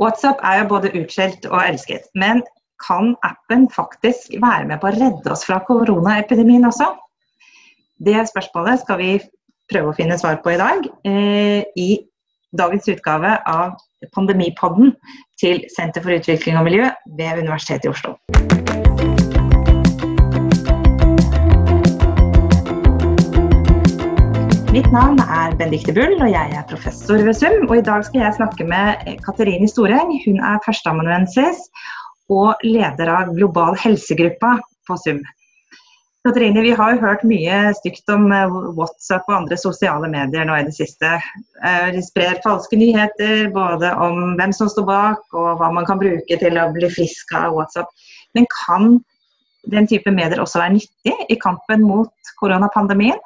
WhatsApp er jo både utskjelt og elsket, men kan appen faktisk være med på å redde oss fra koronaepidemien også? Det spørsmålet skal vi prøve å finne svar på i dag eh, i dagens utgave av Pandemipodden til Senter for utvikling og miljø ved Universitetet i Oslo. Mitt navn er Benedicte Bull, og jeg er professor ved SUM. Og I dag skal jeg snakke med Katerine Storeng. Hun er førsteamanuensis og leder av Global helsegruppa på SUM. Katerine, vi har jo hørt mye stygt om eh, WhatsApp og andre sosiale medier nå i det siste. Eh, de sprer falske nyheter både om hvem som står bak og hva man kan bruke til å bli frisk av WhatsApp. Men kan den type medier også være nyttig i kampen mot koronapandemien?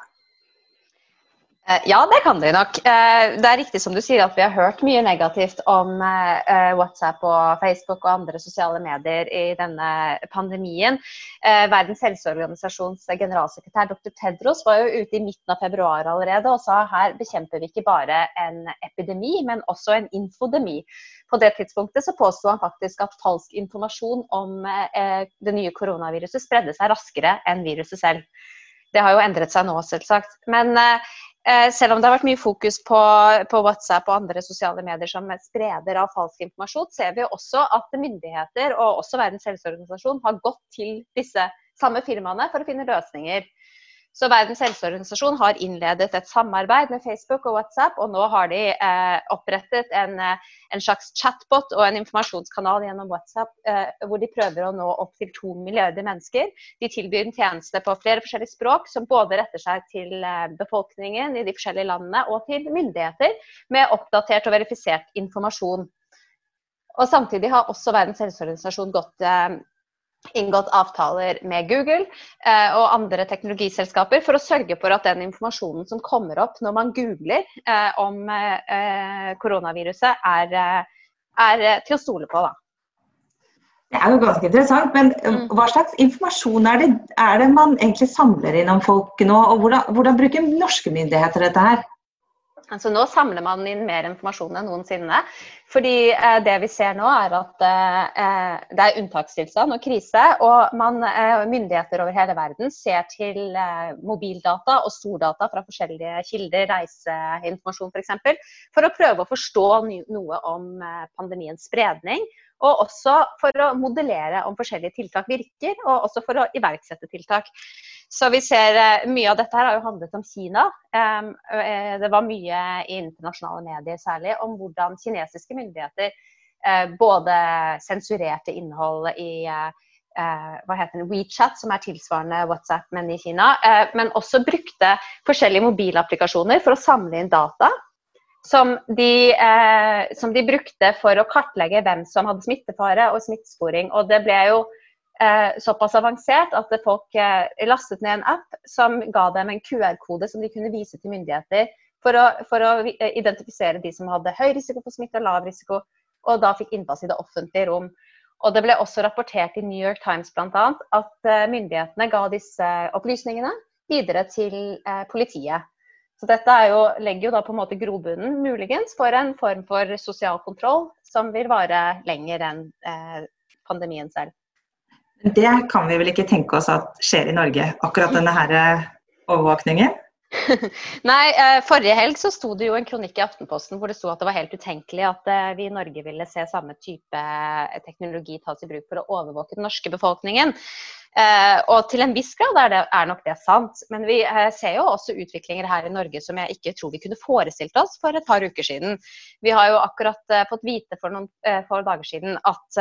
Eh, ja, det kan de nok. Eh, det er riktig som du sier at vi har hørt mye negativt om eh, WhatsApp og Facebook og andre sosiale medier i denne pandemien. Verdens helseorganisasjons generalsekretær dr. Tedros var jo ute i midten av februar allerede og sa her bekjemper vi ikke bare en epidemi, men også en infodemi. På det tidspunktet så påsto han faktisk at falsk informasjon om det nye koronaviruset spredde seg raskere enn viruset selv. Det har jo endret seg nå, selvsagt. Men selv om det har vært mye fokus på, på, WhatsApp og andre sosiale medier som spreder av falsk informasjon, ser vi også at myndigheter og også Verdens helseorganisasjon har gått til disse samme firmaene for å finne løsninger. Så Verdens helseorganisasjon har innledet et samarbeid med Facebook og WhatsApp, og nå har de eh, opprettet en, eh, en, slags chatbot og en informasjonskanal gjennom WhatsApp eh, hvor de prøver å nå opp til to milliarder mennesker. De tilbyr en tjeneste på flere forskjellige språk som både retter seg til eh, befolkningen i de forskjellige landene og til myndigheter med oppdatert og verifisert informasjon. Og Samtidig har også Verdens helseorganisasjon gått eh, inngått avtaler med Google eh, og andre teknologiselskaper for å sørge for at den informasjonen som kommer opp når man googler eh, om eh, koronaviruset, er, eh, er, til å stole på. Da. Det er jo ganske interessant, men eh, mm. hva slags informasjon er det, er det, man egentlig samler inn om folk nå? Og hvordan, hvordan bruker norske myndigheter dette her? Altså nå samler man inn mer informasjon enn noensinne. Fordi eh, det vi ser nå er at eh, det er unntakstilstand og krise. Og man, eh, myndigheter over hele verden ser til eh, mobildata og stordata fra forskjellige kilder, reiseinformasjon f.eks., for, eksempel, for å prøve å forstå noe om eh, pandemiens spredning. Og også for å modellere om forskjellige tiltak virker, og også for å iverksette tiltak. Så vi ser uh, Mye av dette her har jo handlet om Kina. Um, det var mye i internasjonale medier særlig om hvordan kinesiske myndigheter uh, både sensurerte innhold i hva heter det, WeChat, som er tilsvarende WhatsApp, men i Kina. men også brukte forskjellige mobilapplikasjoner for å samle inn data. Som de, som de brukte for å kartlegge hvem som hadde smittefare og smittesporing. Og det ble jo eh, såpass avansert at folk eh, lastet ned en app som ga dem en QR-kode som de kunne vise til myndigheter for å, for å, eh, identifisere de som hadde høy risiko for smitte og lav risiko, og da fikk innpass i det offentlige rom. Og Det ble også rapportert i New York Times annet, at eh, myndighetene ga disse opplysningene videre til eh, politiet. Så dette jo, legger jo da på en måte grobunnen, muligens, for en form for sosial kontroll som vil vare lenger enn eh, pandemien selv. Det kan vi vel ikke tenke oss at skjer i Norge, akkurat denne her eh, overvåkningen? Nei, eh, forrige helg så sto det jo en kronikk i Aftenposten hvor det sto at det var helt utenkelig at eh, vi i Norge ville se samme type teknologi tas i bruk for å overvåke den norske befolkningen. Eh, og til en viss grad er, det, er, nok det sant. Men vi eh, ser jo også utviklinger her i Norge som jeg ikke tror vi kunne forestilt oss for et par uker siden. Vi har jo akkurat eh, fått vite for noen for dager siden at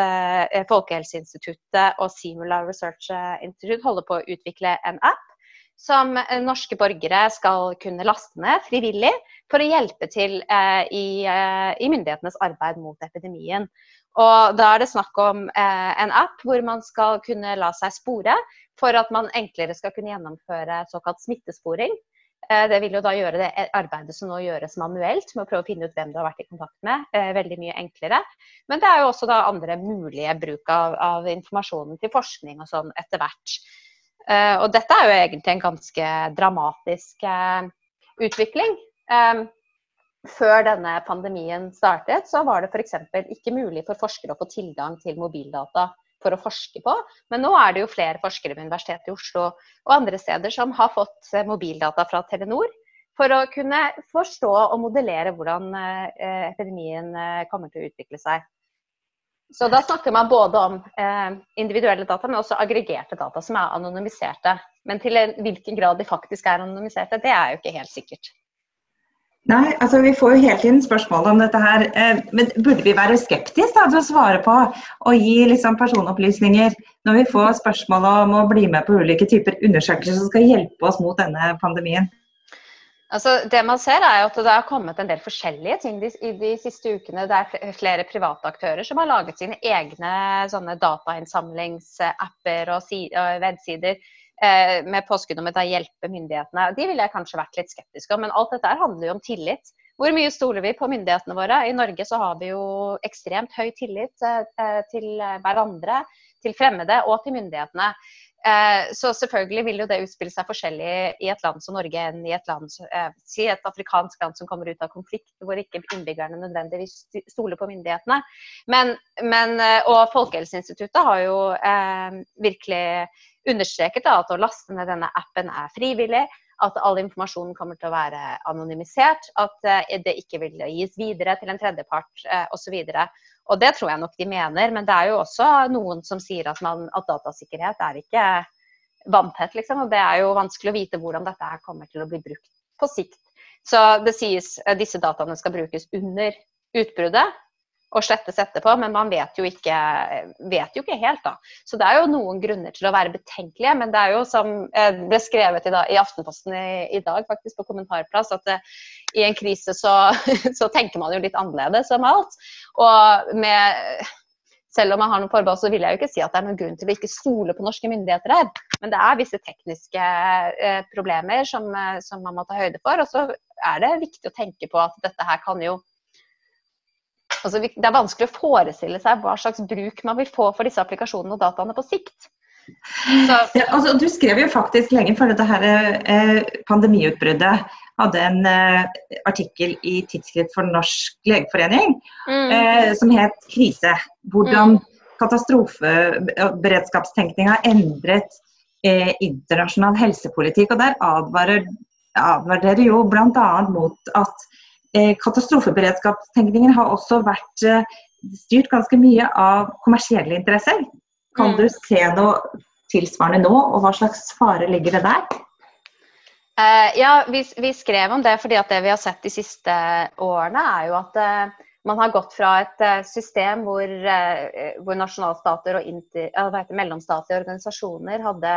Folkehelseinstituttet og Simula Research Institute holder på å utvikle en app som norske borgere skal kunne laste ned frivillig for å hjelpe til eh, i, eh, i, myndighetenes arbeid mot epidemien. Og da er det snakk om eh, en app hvor man skal kunne la seg spore for at man enklere skal kunne gjennomføre såkalt smittesporing. Eh, det vil jo da gjøre det arbeidet som nå gjøres manuelt, med å prøve å finne ut hvem du har vært i kontakt med, eh, veldig mye enklere. Men det er jo også da andre mulige bruk av, av informasjonen til forskning og sånn etter hvert. Eh, og dette er jo egentlig en ganske dramatisk utvikling. før denne pandemien startet, så var det f.eks. ikke mulig for forskere å få tilgang til mobildata for å forske på. Men nå er det jo flere forskere ved Universitetet i Oslo og andre steder som har fått eh, mobildata fra Telenor for å kunne forstå og modellere hvordan eh, epidemien eh, kommer til å utvikle seg. Så da snakker man både om individuelle data, men også aggregerte data som er anonymiserte. Men til hvilken grad de faktisk er anonymiserte, det er jo ikke helt sikkert. Nei, altså Vi får jo hele tiden spørsmål om dette her. Eh, men burde vi være skeptiske til å svare på og gi liksom personopplysninger når vi får spørsmål om å bli med på ulike typer undersøkelser som skal hjelpe oss mot denne pandemien? Altså, det man ser er at Det har kommet en del forskjellige ting de, i de siste ukene. Det er flere private aktører som har laget sine egne sånne datainnsamlingsapper og, si, og websider Eh, med påskudd om å hjelpe myndighetene. De ville jeg kanskje vært litt skeptisk om, men alt dette handler jo om tillit. Hvor mye stoler vi på myndighetene våre? I Norge så har vi jo ekstremt høy tillit eh, til hverandre, til fremmede og til myndighetene. Eh, så selvfølgelig vil jo det utspille seg forskjellig i et land som Norge enn i et land, si et afrikansk land som kommer ut av konflikt, hvor ikke innbyggerne nødvendigvis stoler på myndighetene. Men, men, og Folkehelseinstituttet har jo eh, virkelig understreket da, at å laste ned denne appen er frivillig, at all informasjonen kommer til å være anonymisert, at eh, det ikke vil gis videre til en tredjepart eh, osv. Og det tror jeg nok de mener, men det er jo også noen som sier at, man, at datasikkerhet er ikke vanntett, liksom. Og det er jo vanskelig å vite hvordan dette her kommer til å bli brukt på sikt. Så det sies at disse dataene skal brukes under utbruddet, og slettes etterpå, men man vet jo, ikke, vet jo ikke helt, da. Så det er jo noen grunner til å være betenkelige, men det er jo som ble skrevet i, dag, i Aftenposten i, i, dag, faktisk på kommentarplass, at det, i en krise så, så, tenker man jo litt annerledes om alt. Og med selv om jeg har noen forbehold, så vil jeg jo ikke si at det er noen grunn til å ikke stole på norske myndigheter her. Men det er visse tekniske eh, problemer som, eh, som, man må ta høyde for. Og så er det viktig å tenke på at dette her kan jo Altså, det er vanskelig å forestille seg hva slags bruk man vil få for disse applikasjonene og dataene på sikt. Ja, altså, du skrev jo faktisk lenge før dette her, eh, pandemiutbruddet hadde en eh, artikkel i Tidsskritt for Norsk legeforening mm. eh, som het 'Krise'. Hvordan mm. katastrofeberedskapstenkning har endret eh, internasjonal helsepolitikk. og Der advarer, advarer dere jo bl.a. mot at Eh, katastrofeberedskapstenkningen har også vært eh, styrt ganske mye av kommersielle interesser. Kan mm. du se noe tilsvarende nå, og hva slags fare ligger det der? Uh, ja, vi, vi, skrev om det fordi at det vi har sett de siste årene, er jo at uh, man har gått fra et uh, system hvor, hvor nasjonalstater og inter, mellomstatlige organisasjoner hadde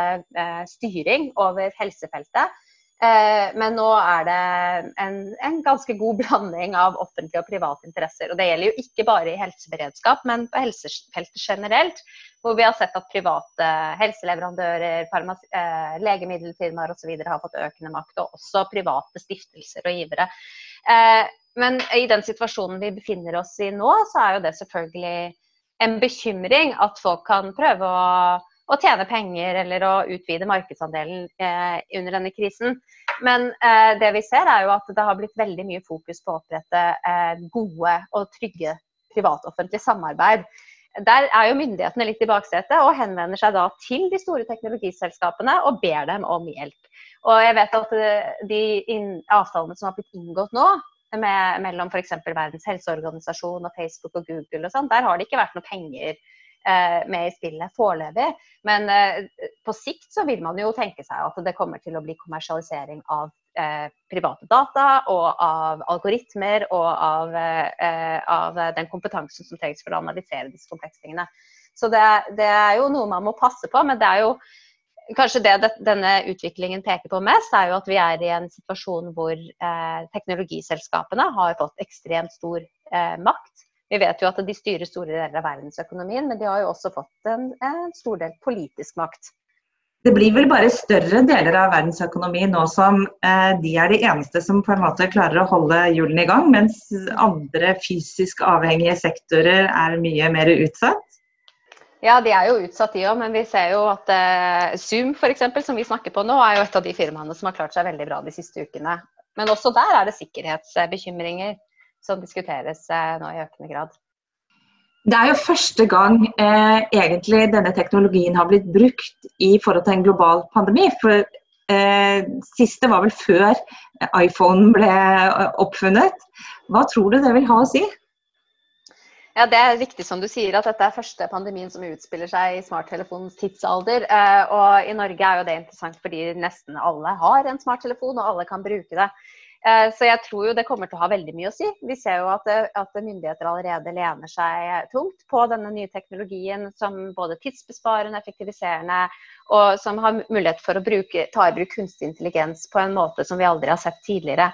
styring over helsefeltet, Eh, men nå er det en, en, ganske god blanding av offentlige og private interesser. Og det gjelder jo ikke bare i helseberedskap, men på helsefeltet generelt. Hvor vi har sett at private helseleverandører, eh, legemiddelfirmaer osv. har fått økende makt. Og også private stiftelser og givere. Eh, men i den situasjonen vi befinner oss i nå, så er jo det selvfølgelig en bekymring at folk kan prøve å å tjene penger eller å utvide markedsandelen eh, under denne krisen. Men eh, det vi ser er jo at det har blitt veldig mye fokus på å opprette eh, gode og trygge privat-offentlige samarbeid. Der er jo myndighetene litt i baksetet og henvender seg da til de store teknologiselskapene og ber dem om hjelp. Og jeg vet at eh, de avtalene som har blitt inngått nå, med, mellom f.eks. Verdens helseorganisasjon og Facebook og Google og sånn, der har det ikke vært noe penger med i spillet foreløpig. Men eh, på sikt så vil man jo tenke seg at det kommer til å bli kommersialisering av eh, private data og av algoritmer og av, av, den kompetansen som trengs for å analysere disse komplekstingene. Så det, det, er jo noe man må passe på, men det er jo kanskje det denne utviklingen peker på mest, er jo at vi er i en situasjon hvor eh, teknologiselskapene har fått ekstremt stor eh, makt. Vi vet jo at de styrer store deler av verdensøkonomien, men de har jo også fått en, en stor del politisk makt. Det blir vel bare større deler av verdensøkonomien nå som eh, de er de eneste som på en måte klarer å holde hjulene i gang, mens andre fysisk avhengige sektorer er mye mer utsatt? Ja, de er jo utsatt de òg, men vi ser jo at eh, Zoom f.eks., som vi snakker på nå, er jo et av de firmaene som har klart seg veldig bra de siste ukene. Men også der er det sikkerhetsbekymringer som diskuteres nå i økende grad. Det er jo første gang eh, egentlig denne teknologien har blitt brukt i forhold til en global pandemi. For eh, siste var vel før iPhone ble oppfunnet. Hva tror du det vil ha å si? Ja, Det er riktig som du sier at dette er første pandemien som utspiller seg i smarttelefonens tidsalder. Eh, og i Norge er jo det interessant fordi nesten alle har en smarttelefon, og alle kan bruke det. Eh, så jeg tror jo det kommer til å ha veldig mye å si. Vi ser jo at, at myndigheter allerede lener seg tungt på denne nye teknologien som både tidsbesparende, effektiviserende, og som har mulighet for å bruke, ta i bruk kunstig intelligens på en måte som vi aldri har sett tidligere.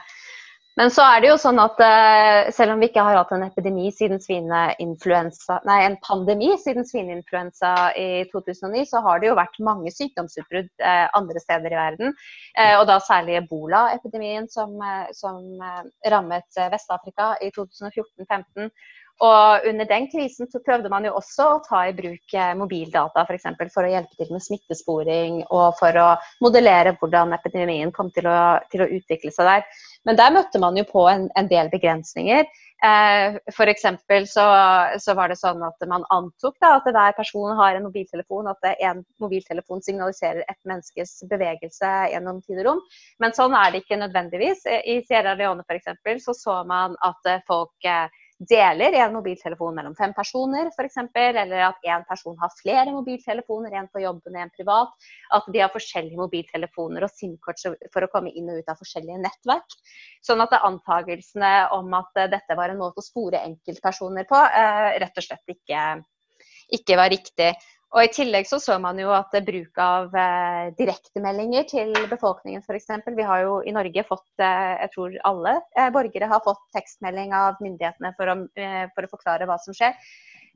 Men så er det jo sånn at uh, selv om vi ikke har hatt en epidemi siden svineinfluensa, nei, en pandemi siden svineinfluensa i 2009, så har det jo vært mange sykdomsutbrudd uh, andre steder i verden. Uh, og da særlig ebola-epidemien som, som rammet Vest-Afrika i 2014-2015. Og under den krisen så prøvde man jo også å ta i bruk mobildata f.eks. For, eksempel, for å hjelpe til med smittesporing og for å modellere hvordan epidemien kom til å, til å utvikle seg der. Men der møtte man jo på en, en del begrensninger. Eh, F.eks. Så, så var det sånn at man antok da, at hver person har en mobiltelefon, at en mobiltelefon signaliserer et menneskes bevegelse gjennom tid og rom. Men sånn er det ikke nødvendigvis. I Sierra Leone f.eks. så så man at folk eh, deler en mobiltelefon mellom fem personer f.eks., eller at én person har flere mobiltelefoner, en på jobben en privat. At de har forskjellige mobiltelefoner og SIM-kort for å komme inn og ut av forskjellige nettverk. Sånn at antagelsene om at dette var en måte å spore enkeltpersoner på, eh, rett og slett ikke, ikke var riktig. Og I tillegg så, så man jo at bruk av eh, direktemeldinger til befolkningen f.eks. Vi har jo i Norge fått, eh, jeg tror alle eh, borgere har fått tekstmelding av myndighetene for å, eh, for å forklare hva som skjer.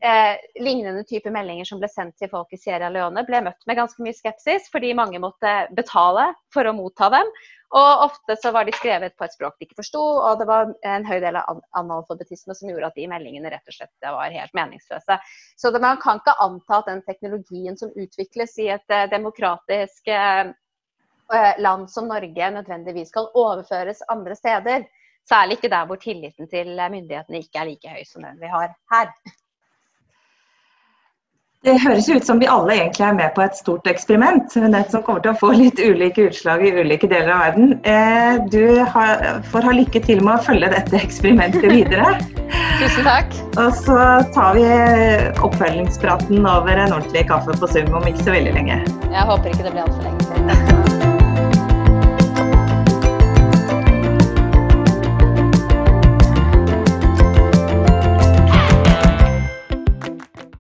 Eh, lignende type meldinger som ble sendt til folk i Sierra Leone, ble møtt med ganske mye skepsis, fordi mange måtte betale for å motta dem. Og ofte så var de skrevet på et språk de ikke forsto, og det var en høy del av analfabetisme som gjorde at de meldingene rett og slett var helt meningsløse. Så det, man kan ikke anta at den teknologien som utvikles i et uh, demokratisk eh, land som Norge, nødvendigvis skal overføres andre steder. Særlig ikke der hvor tilliten til myndighetene ikke er like høy som den vi har her. Det høres ut som vi alle egentlig er med på et stort eksperiment, men et som kommer til å få litt ulike utslag i ulike deler av verden. Eh, du får ha lykke til med å følge dette eksperimentet videre. Tusen takk. Og så tar vi oppfølgingspraten over en ordentlig kaffe på Zoom om ikke så veldig lenge. Jeg håper ikke det blir altfor lenge.